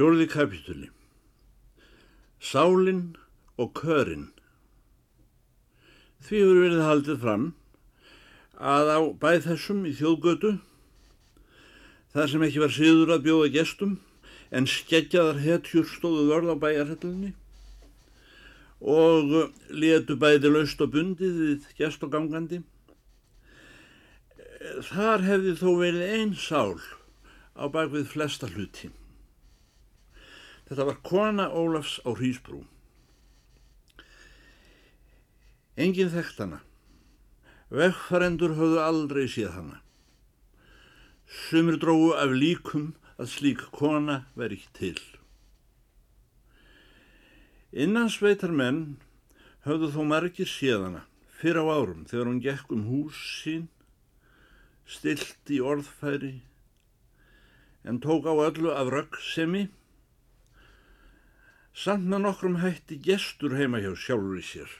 Fjórði kapituli Sálinn og körinn Því hefur verið haldið fram að á bæð þessum í þjóðgötu þar sem ekki var síður að bjóða gestum en skeggjaðar hetjur stóðu vörð á bæjarhættunni og letu bæði laust og bundið við gest og gangandi. Þar hefði þó verið einn sál á bakvið flesta hluti. Þetta var kona Ólafs á Hrísbrú. Engin þekkt hana. Vegfarendur höfðu aldrei séð hana. Sumir dróðu af líkum að slík kona veri ekki til. Innan sveitar menn höfðu þó margir séð hana fyrir á árum þegar hún gekk um hús sín, stilt í orðfæri en tók á öllu af röggsemi samt með nokkrum hætti gestur heima hjá sjálfur í sér,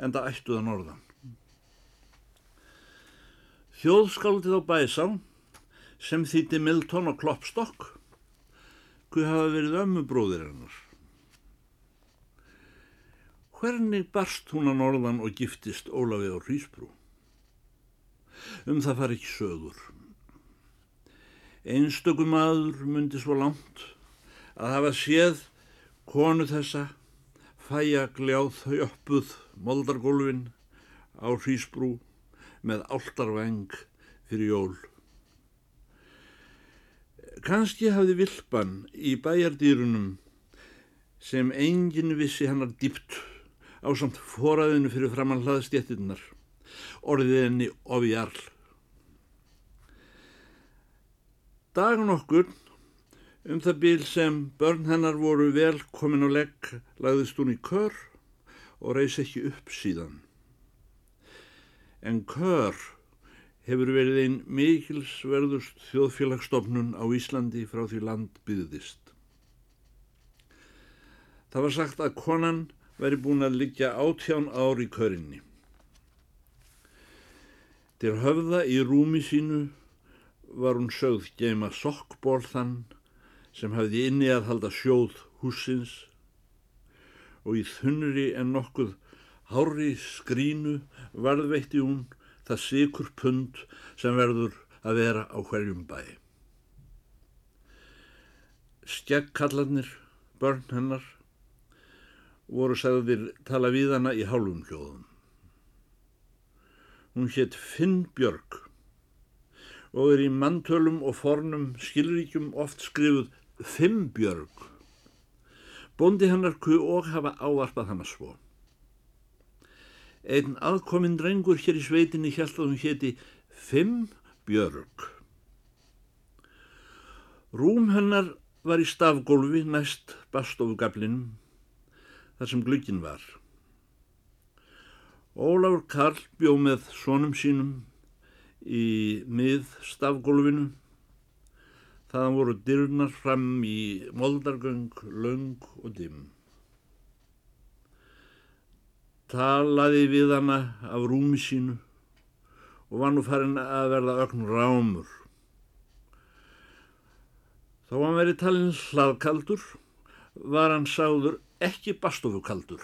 en það ættuða norðan. Þjóðskáldið á Bæsá, sem þýtti Milton og Kloppstokk, hvað hafa verið ömmubróðir hennar. Hvernig barst hún á norðan og giftist Ólafi á Hrísbrú? Um það far ekki sögur. Einstökum aður myndi svo langt að hafa séð konu þessa fæja gljáð jöppuð moldargólfin á hrísbrú með áltarveng fyrir jól. Kanski hafði vilpan í bæjardýrunum sem enginn vissi hannar dýpt á samt foraðinu fyrir framann hlaðstjettinnar, orðið henni ofi jarl. Dagun okkur Um það bíl sem börn hennar voru vel komin á legg lagðist hún í kör og reys ekki upp síðan. En kör hefur verið einn mikilsverðust þjóðfélagsstofnun á Íslandi frá því land byggðist. Það var sagt að konan væri búin að liggja átján ár í körinni. Til höfða í rúmi sínu var hún sögð geima sokkból þann sem hafði inni að halda sjóð húsins og í þunnri en nokkuð hári skrínu varðveitti hún það sikur pund sem verður að vera á hverjum bæ. Skeggkallarnir, börn hennar, voru sagðir tala við hana í hálfum hljóðum. Hún hétt Finn Björg og er í mantölum og fornum skilríkjum oft skrifuð Fimbjörg. Bóndi hennar ku og hafa ávarpað hana svo. Einn aðkominn drengur hér í sveitinni held að hún héti Fimbjörg. Rúm hennar var í stafgólfi næst bastofugablinum þar sem glöggin var. Ólafur Karl bjó með sonum sínum í mið stafgólfinu Þaðan voru dyrnar fram í moldargöng, löng og dimm. Talaði við hana af rúmi sínu og var nú farin að verða ögn rámur. Þá hann verið talin hlaðkaldur var hann sáður ekki bastofukaldur.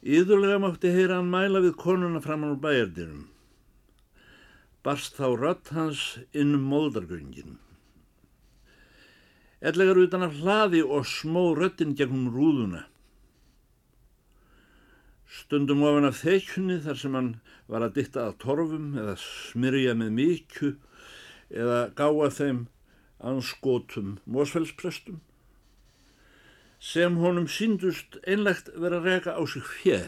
Íðurlega mátti heyra hann mæla við konuna fram á bæjardinum barst þá rött hans inn moldargöngin. Ellegar utan af hlaði og smó röttin gegnum rúðuna. Stundum ofan af þeikjunni þar sem hann var að ditta að torfum eða smyrja með mikju eða gáa þeim anskotum mósfellsprestum sem honum síndust einlegt vera að reka á sig fjö.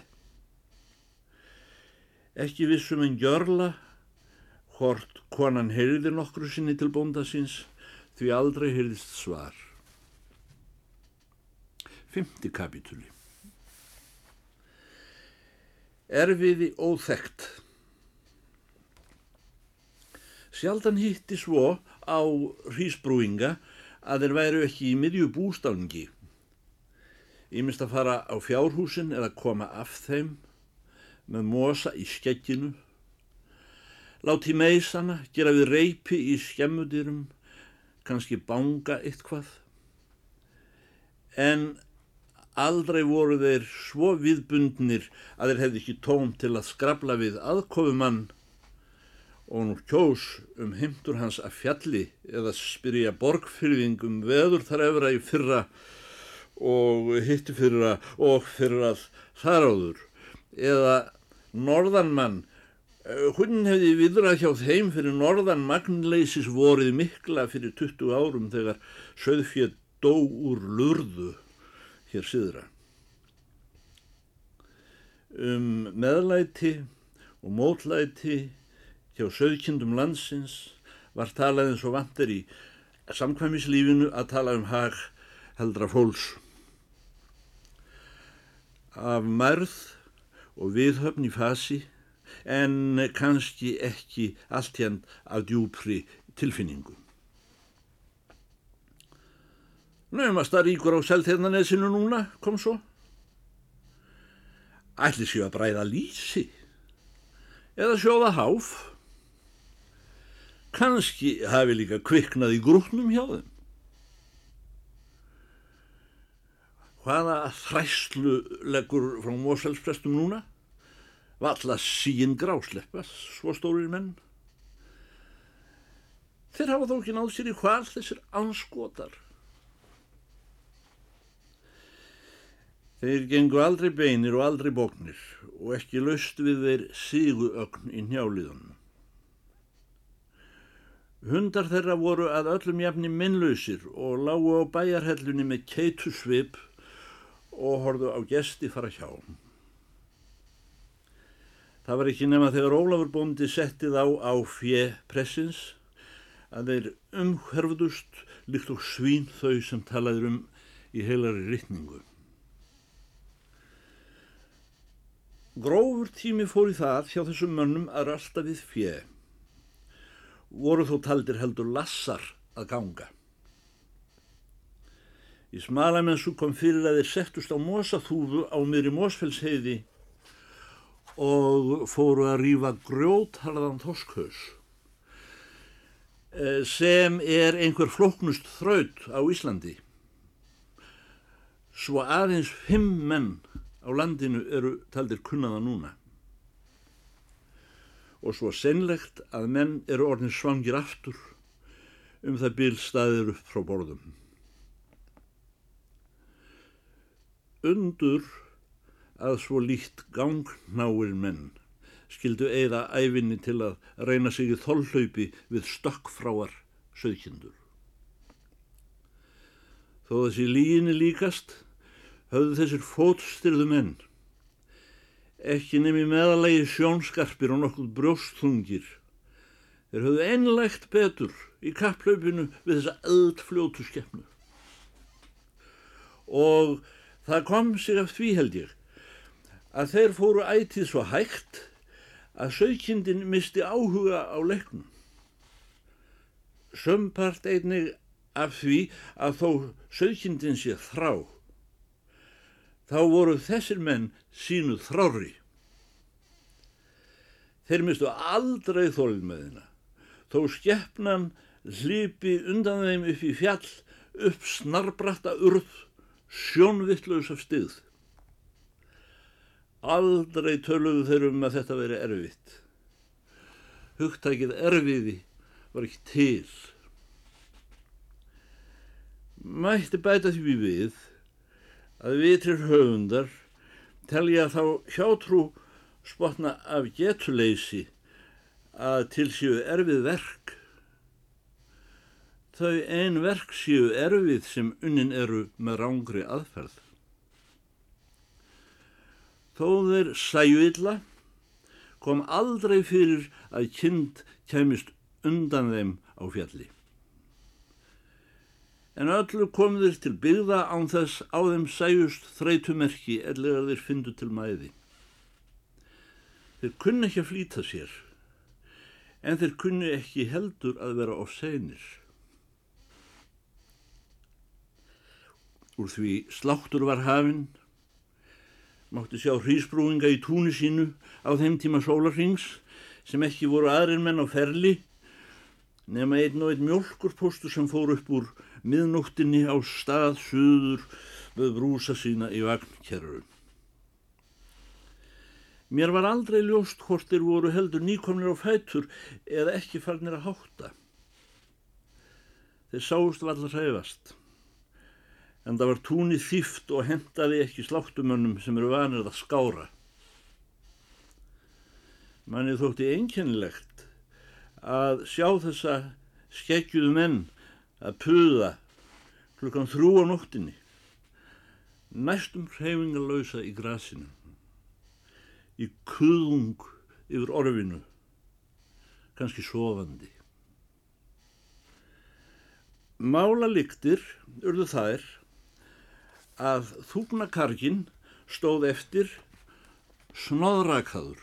Ekki vissum en gjörla Hort konan heyrði nokkru sinni til bónda síns því aldrei heyrðist svar. Fymti kapitúli Erfiði óþægt Sjaldan hitti svo á hrísbrúinga að þeir væru ekki í miðju bústálningi. Ímist að fara á fjárhúsin eða koma af þeim með mosa í skegginu láti meisana gera við reypi í skemmudirum, kannski banga eitthvað. En aldrei voru þeir svo viðbundnir að þeir hefði ekki tóm til að skrabla við aðkofumann og nú kjós um heimtur hans að fjalli eða spyrja borgfyrðingum veður þar efra í fyrra og hitti fyrra og fyrrað þar áður eða norðanmann Hún hefði viðrað hjá þeim fyrir norðan magnleisis vorið mikla fyrir 20 árum þegar söðfjöð dó úr lurðu hér síðra. Um meðlæti og mótlæti hjá söðkindum landsins var talað eins og vantir í samkvæmislífinu að tala um hag heldra fólks. Af mærð og viðhöfn í fasi en kannski ekki allt hérn af djúpri tilfinningu. Nefnast að ríkur á selþeirnanesinu núna, kom svo. Ætli séu að bræða lísi eða sjóða háf. Kannski hafi líka kviknað í grúknum hjá þeim. Hvaða þræslu leggur frá Moselsprestum núna? Valla síinn grásleppa, svo stórir menn. Þeir hafa þó ekki náð sér í hval þessir anskotar. Þeir gengu aldrei beinir og aldrei bóknir og ekki löst við þeir sígu ögn í njálíðunum. Hundar þeirra voru að öllum jafni minnlausir og lágu á bæjarhellunni með keitusvip og horðu á gesti fara hjá. Það var ekki nema þegar Ólafur bóndi settið á á fjö pressins að þeir umhverfdust líkt og svín þau sem talaður um í heilari rytningu. Grófur tími fór í það hjá þessum mönnum að rasta við fjö. Voru þó taldir heldur lassar að ganga. Í smalamensu kom fyrir að þeir settust á mosaþúfu á miðri mósfellsheiði og fóru að rýfa grjótharðan þoskhaus eh, sem er einhver floknust þraut á Íslandi. Svo aðeins fimm menn á landinu eru taldir kunnaða núna. Og svo senlegt að menn eru orðin svangir aftur um það bílstaðir upp frá borðum. Undur að svo líkt gangnáir menn skildu eigða æfinni til að reyna sig í þollhlaupi við stökkfráar söðkindur. Þó þessi líginni líkast höfðu þessir fótstyrðu menn ekki nefni meðalagi sjónskarpir og nokkuð brjóstþungir. Þeir höfðu einlegt betur í kapplaupinu við þessa öðfljótu skeppnu. Og það kom sig af því held ég að þeir fóru ætið svo hægt að söykindin misti áhuga á leiknum. Sömpart einnig af því að þó söykindin sé þrá. Þá voru þessir menn sínu þrári. Þeir mistu aldrei þeina. Þó skeppnan hlipi undan þeim upp í fjall, upp snarbratta urð, sjónvittlaus af styggð. Aldrei töluðu þeir um að þetta veri erfitt. Hugtækið erfiði var ekki til. Mætti bæta því við að vitrir höfundar telja þá hjátrú spotna af getuleysi að til séu erfið verk. Þau ein verk séu erfið sem unnin eru með rángri aðferð. Þó þeir sæju illa kom aldrei fyrir að kind kemist undan þeim á fjalli. En öllu kom þeir til byggða án þess á þeim sæjust þreytumerki ellega þeir fyndu til mæði. Þeir kunni ekki að flýta sér, en þeir kunni ekki heldur að vera á seinir. Úr því sláttur var hafinn, mátti sjá hrísbrúinga í túnu sínu á þeim tíma sólarrings sem ekki voru aðrir menn á ferli nema einn og einn mjölkurpostu sem fór upp úr miðnóttinni á stað suður með brúsa sína í vagnkerru. Mér var aldrei ljóst hvort þeir voru heldur nýkomnir á fætur eða ekki farnir að hátta. Þeir sáust vallar hræfast, en það var túnið þýft og hendaði ekki sláttumönnum sem eru vanir að skára. Mannið þótti einkennilegt að sjá þessa skeggjuðu menn að puða klukkan þrjú á nóttinni, næstum hreyfingalausa í grasinu, í kuðung yfir orfinu, kannski sofandi. Málaliktir urðu þær að þúknakargin stóð eftir snóðrakaður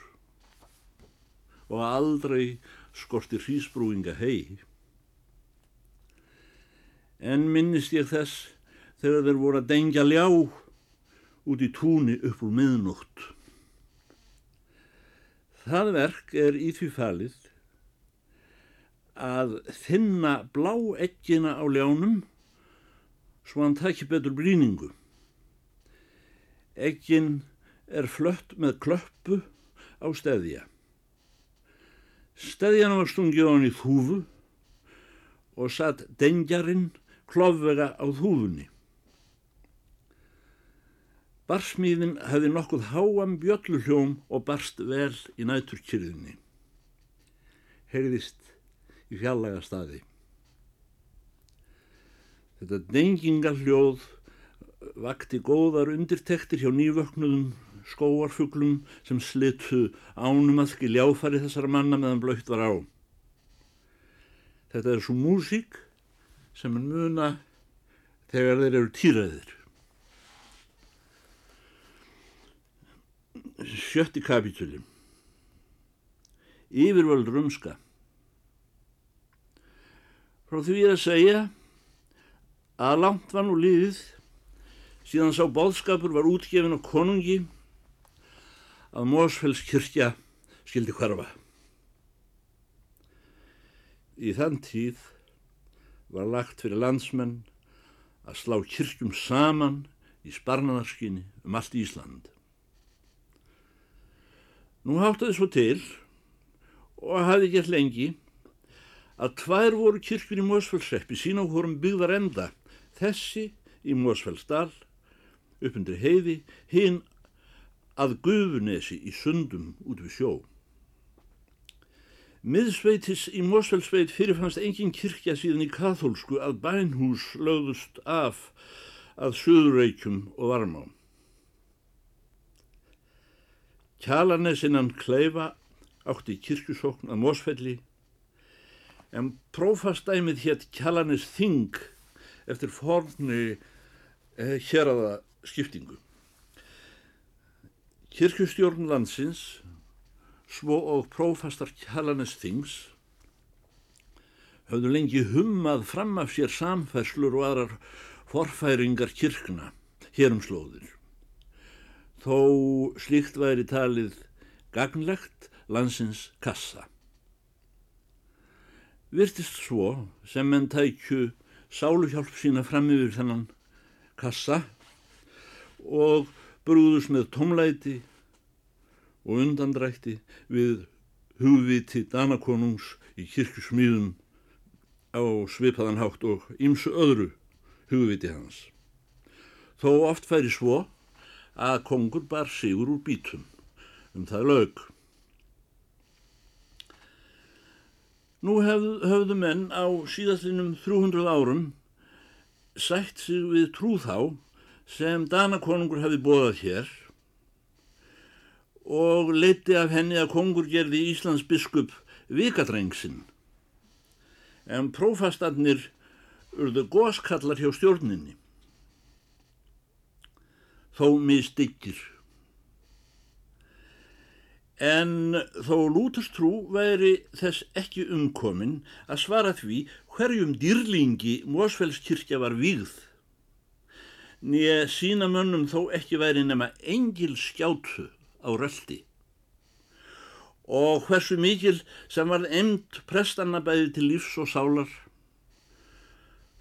og aldrei skorti hrísbrúinga hei. En minnist ég þess þegar þeir voru að dengja ljá út í túni upp úr miðnótt. Það verk er í því falið að þinna blá ekkina á ljánum svo hann takki betur bríningu. Ekkin er flött með klöppu á steðja. Steðjan var stungið hann í þúfu og satt dengjarinn klofvega á þúfunni. Barsmíðin hefði nokkuð háam bjölluhljóm og barst vel í næturkyrðinni. Heyrðist í fjallaga staði. Þetta dengingarhljóð vakti góðar undirtektir hjá nývöknuðum skóarfuglum sem slitu ánum að skilja áfæri þessara manna meðan blöytt var á. Þetta er svo músík sem er muna þegar þeir eru týraðir. Sjötti kapitúli Yfirvöld rumska Frá því að segja að langt var nú líðið síðan sá bóðskapur var útgefin á konungi að Mósfellskirkja skildi hverfa. Í þann tíð var lagt fyrir landsmenn að slá kirkjum saman í sparnanarskinni um allt Ísland. Nú háttaði svo til og hafði gert lengi að tvær voru kirkjur í Mósfellsreppi sína og vorum byggðar enda, þessi í Mósfellsdal, uppundir heiði, hinn að gufunesi í sundum út við sjó. Miðsveitis í Mósfellsveit fyrirfannst engin kirkja síðan í katholsku að bænhús lögðust af að söðurreikjum og varmá. Kjalarnesinnan Kleifa átti kirkjusókn að Mósfelli en prófastæmið hétt Kjalarnes Þing eftir forni eh, hér aða skiptingu. Kirkjustjórn landsins, svo og prófastar Kjallanes þings, höfðu lengi hummað fram af sér samfæslur og aðrar forfæringar kirkna hér um slóðir. Þó slíkt væri talið gagnlegt landsins kassa. Virtist svo sem menn tækju sáluhjálp sína fram yfir þennan kassa og brúðus með tómlæti og undandrækti við hugviti Danakonungs í kirkusmýðum á svipaðan hátt og ýmsu öðru hugviti hans. Þó oft færi svo að kongur bar sigur úr bítum um það lög. Nú höfðu menn á síðastlinum 300 árum sætt sig við trúð þá sem Danakonungur hefði bóðað hér og leiti af henni að kongur gerði Íslands biskup vikadrengsinn. En prófastatnir urðu góskallar hjá stjórninni. Þó mistyggir. En þó lútastrú væri þess ekki umkomin að svara því hverjum dýrlingi Mósfellskirkja var vígð nýja sína mönnum þó ekki væri nema engil skjátu á röldi og hversu mikil sem var emnd prestanna bæði til lífs og sálar,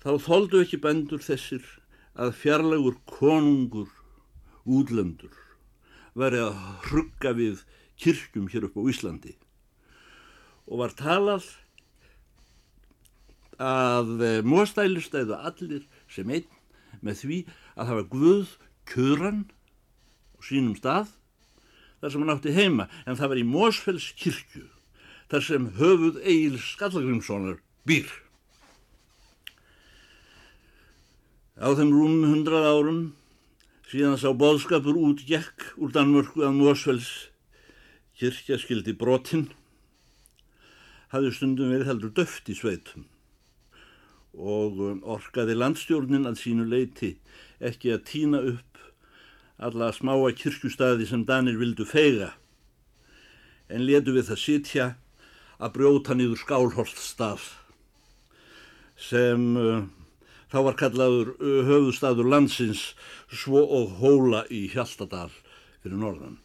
þá þóldu ekki bendur þessir að fjarlagur konungur útlendur verið að hrugga við kirkjum hér upp á Íslandi. Og var talað að eh, móstæli stæðu allir sem einn með því að var Guð kjöran á sínum stað þar sem hann átti heima en það var í Mósfells kirkju þar sem höfuð Egil Skallagrimssonar býr. Á þeim rúmum hundrað árum síðan sá boðskapur út gekk úr Danmörku að Mósfells kirkja skildi brotinn hafði stundum verið heldur döft í sveitum og um, orkaði landstjórnin að sínu leiti ekki að týna upp alla smáa kirkustæði sem Danir vildu feiga en letu við það sitja að brjóta nýður skálholtstað sem uh, þá var kallaður uh, höfustadur landsins svo og hóla í Hjaltadal fyrir norðan.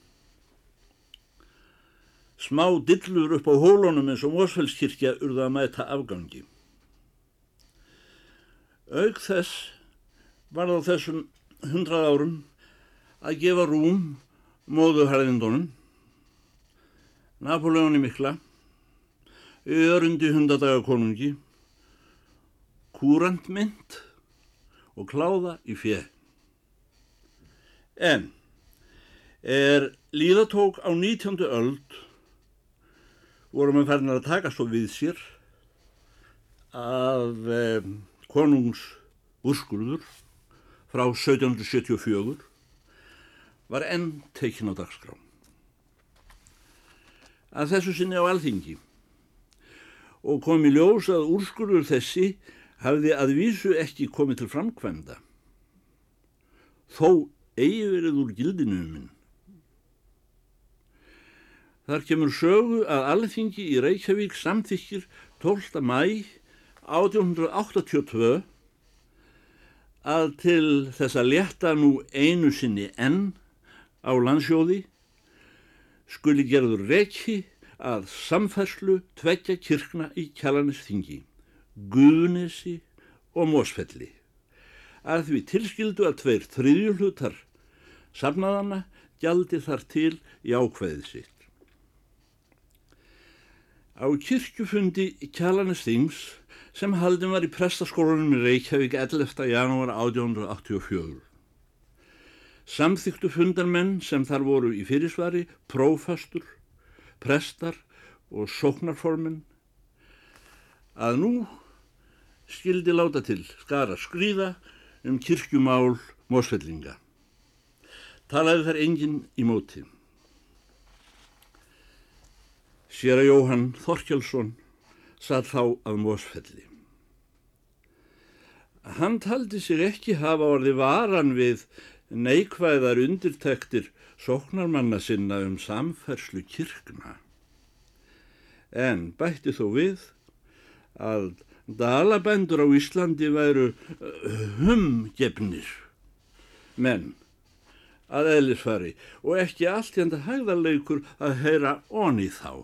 Smá dillur upp á hólunum eins og Mósfellskirkja urða að mæta afgangi. Aug þess var á þessum hundrað árum að gefa rúm móðuharðindunum, Napoleóni mikla, örundi hundadagakonungi, kúrandmynd og kláða í fjö. En er líðatók á 19. öld vorum við færðin að taka svo við sér að um, konungs úrskurður frá 1774 var enn tekin á dagskrá. Að þessu sinni á alþingi og kom í ljós að úrskurður þessi hafði að vísu ekki komið til framkvæmda. Þó eigi verið úr gildinu minn. Þar kemur sögu að alþingi í Reykjavík samþykir 12. mæ 1882 að til þess að leta nú einu sinni enn á landsjóði skuli gerður rekki að samfærslu tveggja kirkna í kjalanisþingi, Guðnesi og Mósfelli, að því tilskildu að tveir þriðjulhutar safnaðana gjaldi þar til í ákveðið sitt. Á kirkjufundi kjalanisþings sem haldin var í prestaskólanum í Reykjavík 11. janúar 1884. Samþyktu fundarmenn sem þar voru í fyrirsvari, prófastur, prestar og sóknarformin að nú skildi láta til skara skrýða um kirkjumál mósfellinga. Talaði þar enginn í móti. Sér að Jóhann Þorkjálsson satt þá að mósfelli. Hann taldi sig ekki hafa orði varan við neikvæðar undirtektir sóknarmanna sinna um samferslu kirkna. En bætti þó við að dalabendur á Íslandi væru uh, humgefnir menn að eðlisfari og ekki allt hérna hægðarleikur að heyra onni þá.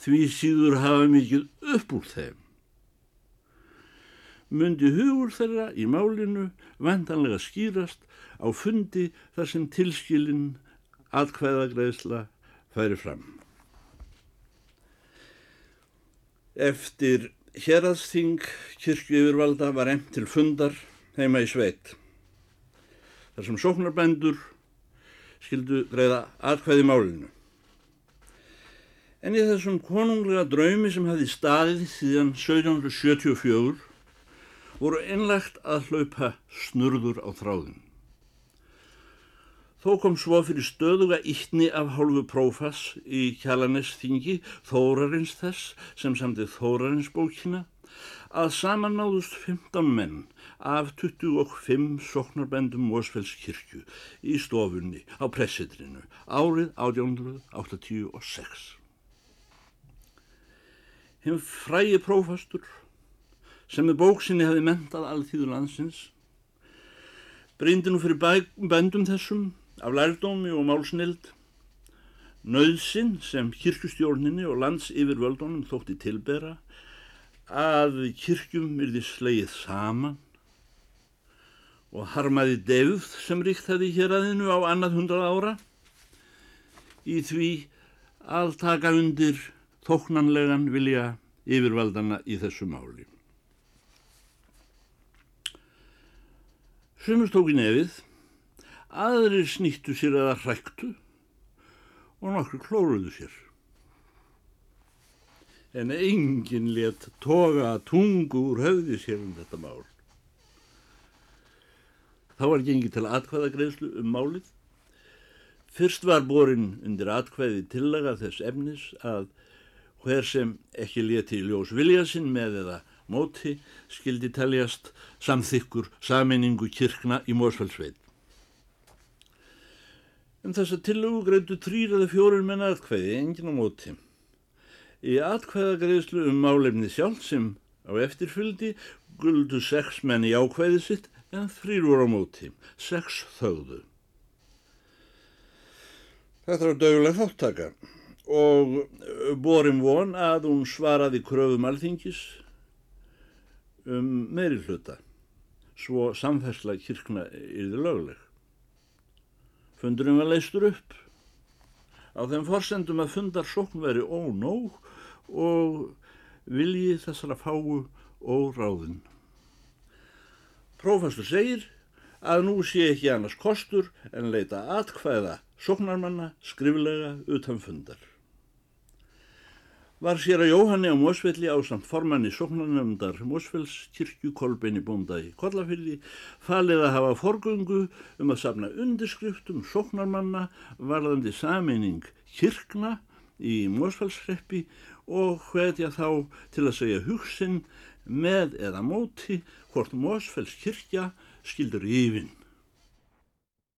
Því síður hafa mikið upp úr þeim myndi hugur þeirra í málinu vantanlega skýrast á fundi þar sem tilskilinn atkvæðagreðsla færi fram. Eftir hérasting kirkju yfirvalda var emt til fundar heima í sveit. Þar sem sóknarbændur skildu greiða atkvæði málinu. En í þessum konunglega draumi sem hefði staðið síðan 1774 voru einlegt að hlaupa snurður á þráðin. Þó kom svo fyrir stöðuga íttni af hálfu prófass í kjalanesþingi Þórarins þess sem samtið Þórarins bókina að saman náðust 15 menn af 25 soknarbendum Mósfellskirkju í stofunni á pressitrinu árið 1886. Hinn frægi prófastur sem með bóksinni hefði mentað alþýðu landsins, breyndi nú fyrir bændum þessum af lærdómi og málsnild, nöðsin sem kirkustjórninni og lands yfir völdunum þótti tilbera að kirkjum yrði sleið saman og harmaði devð sem ríkt hefði hér aðinu á annað hundrað ára í því að taka undir þóknanlegan vilja yfirvaldana í þessu máli. Sumur tók í nefið, aðrir snýttu sér eða hræktu og nokkur klóruðu sér. En enginn let toga tungu úr höfði sér um þetta mál. Þá var gengið til atkvæðagreyslu um málið. Fyrst var borin undir atkvæði tillaga þess efnis að hver sem ekki leti í ljós vilja sinn með eða móti skildi taljast samþykkur saminningu kirkna í Mósfellsveit. Um þess að tillögu greitu þrýr eða fjórir menn atkvæði, engin á móti. Í atkvæðagreyslu um málefni sjálf sem á eftirfyldi guldu sex menn í ákvæði sitt en þrýr voru á móti, sex þögðu. Þetta var döguleg þáttaka og borim von að hún svaraði kröfum alþingis um meiri hluta, svo samfærsla kirkna yfir lögleg. Fundurinn var leistur upp á þeim forsendum að fundar sókn veri ónóg og vilji þessara fáu óráðin. Prófastur segir að nú sé ekki annars kostur en leita atkvæða sóknarmanna skriflega utan fundar. Var sér að Jóhanni á Mósfelli á samt formanni sóknarnefndar Mósfells kirkju Kolbeini bónda í Kollafyrði falið að hafa forgöngu um að safna undirskriftum sóknarmanna varðandi saminning kirkna í Mósfellsreppi og hvetja þá til að segja hugsin með eða móti hvort Mósfells kirkja skildur yfinn.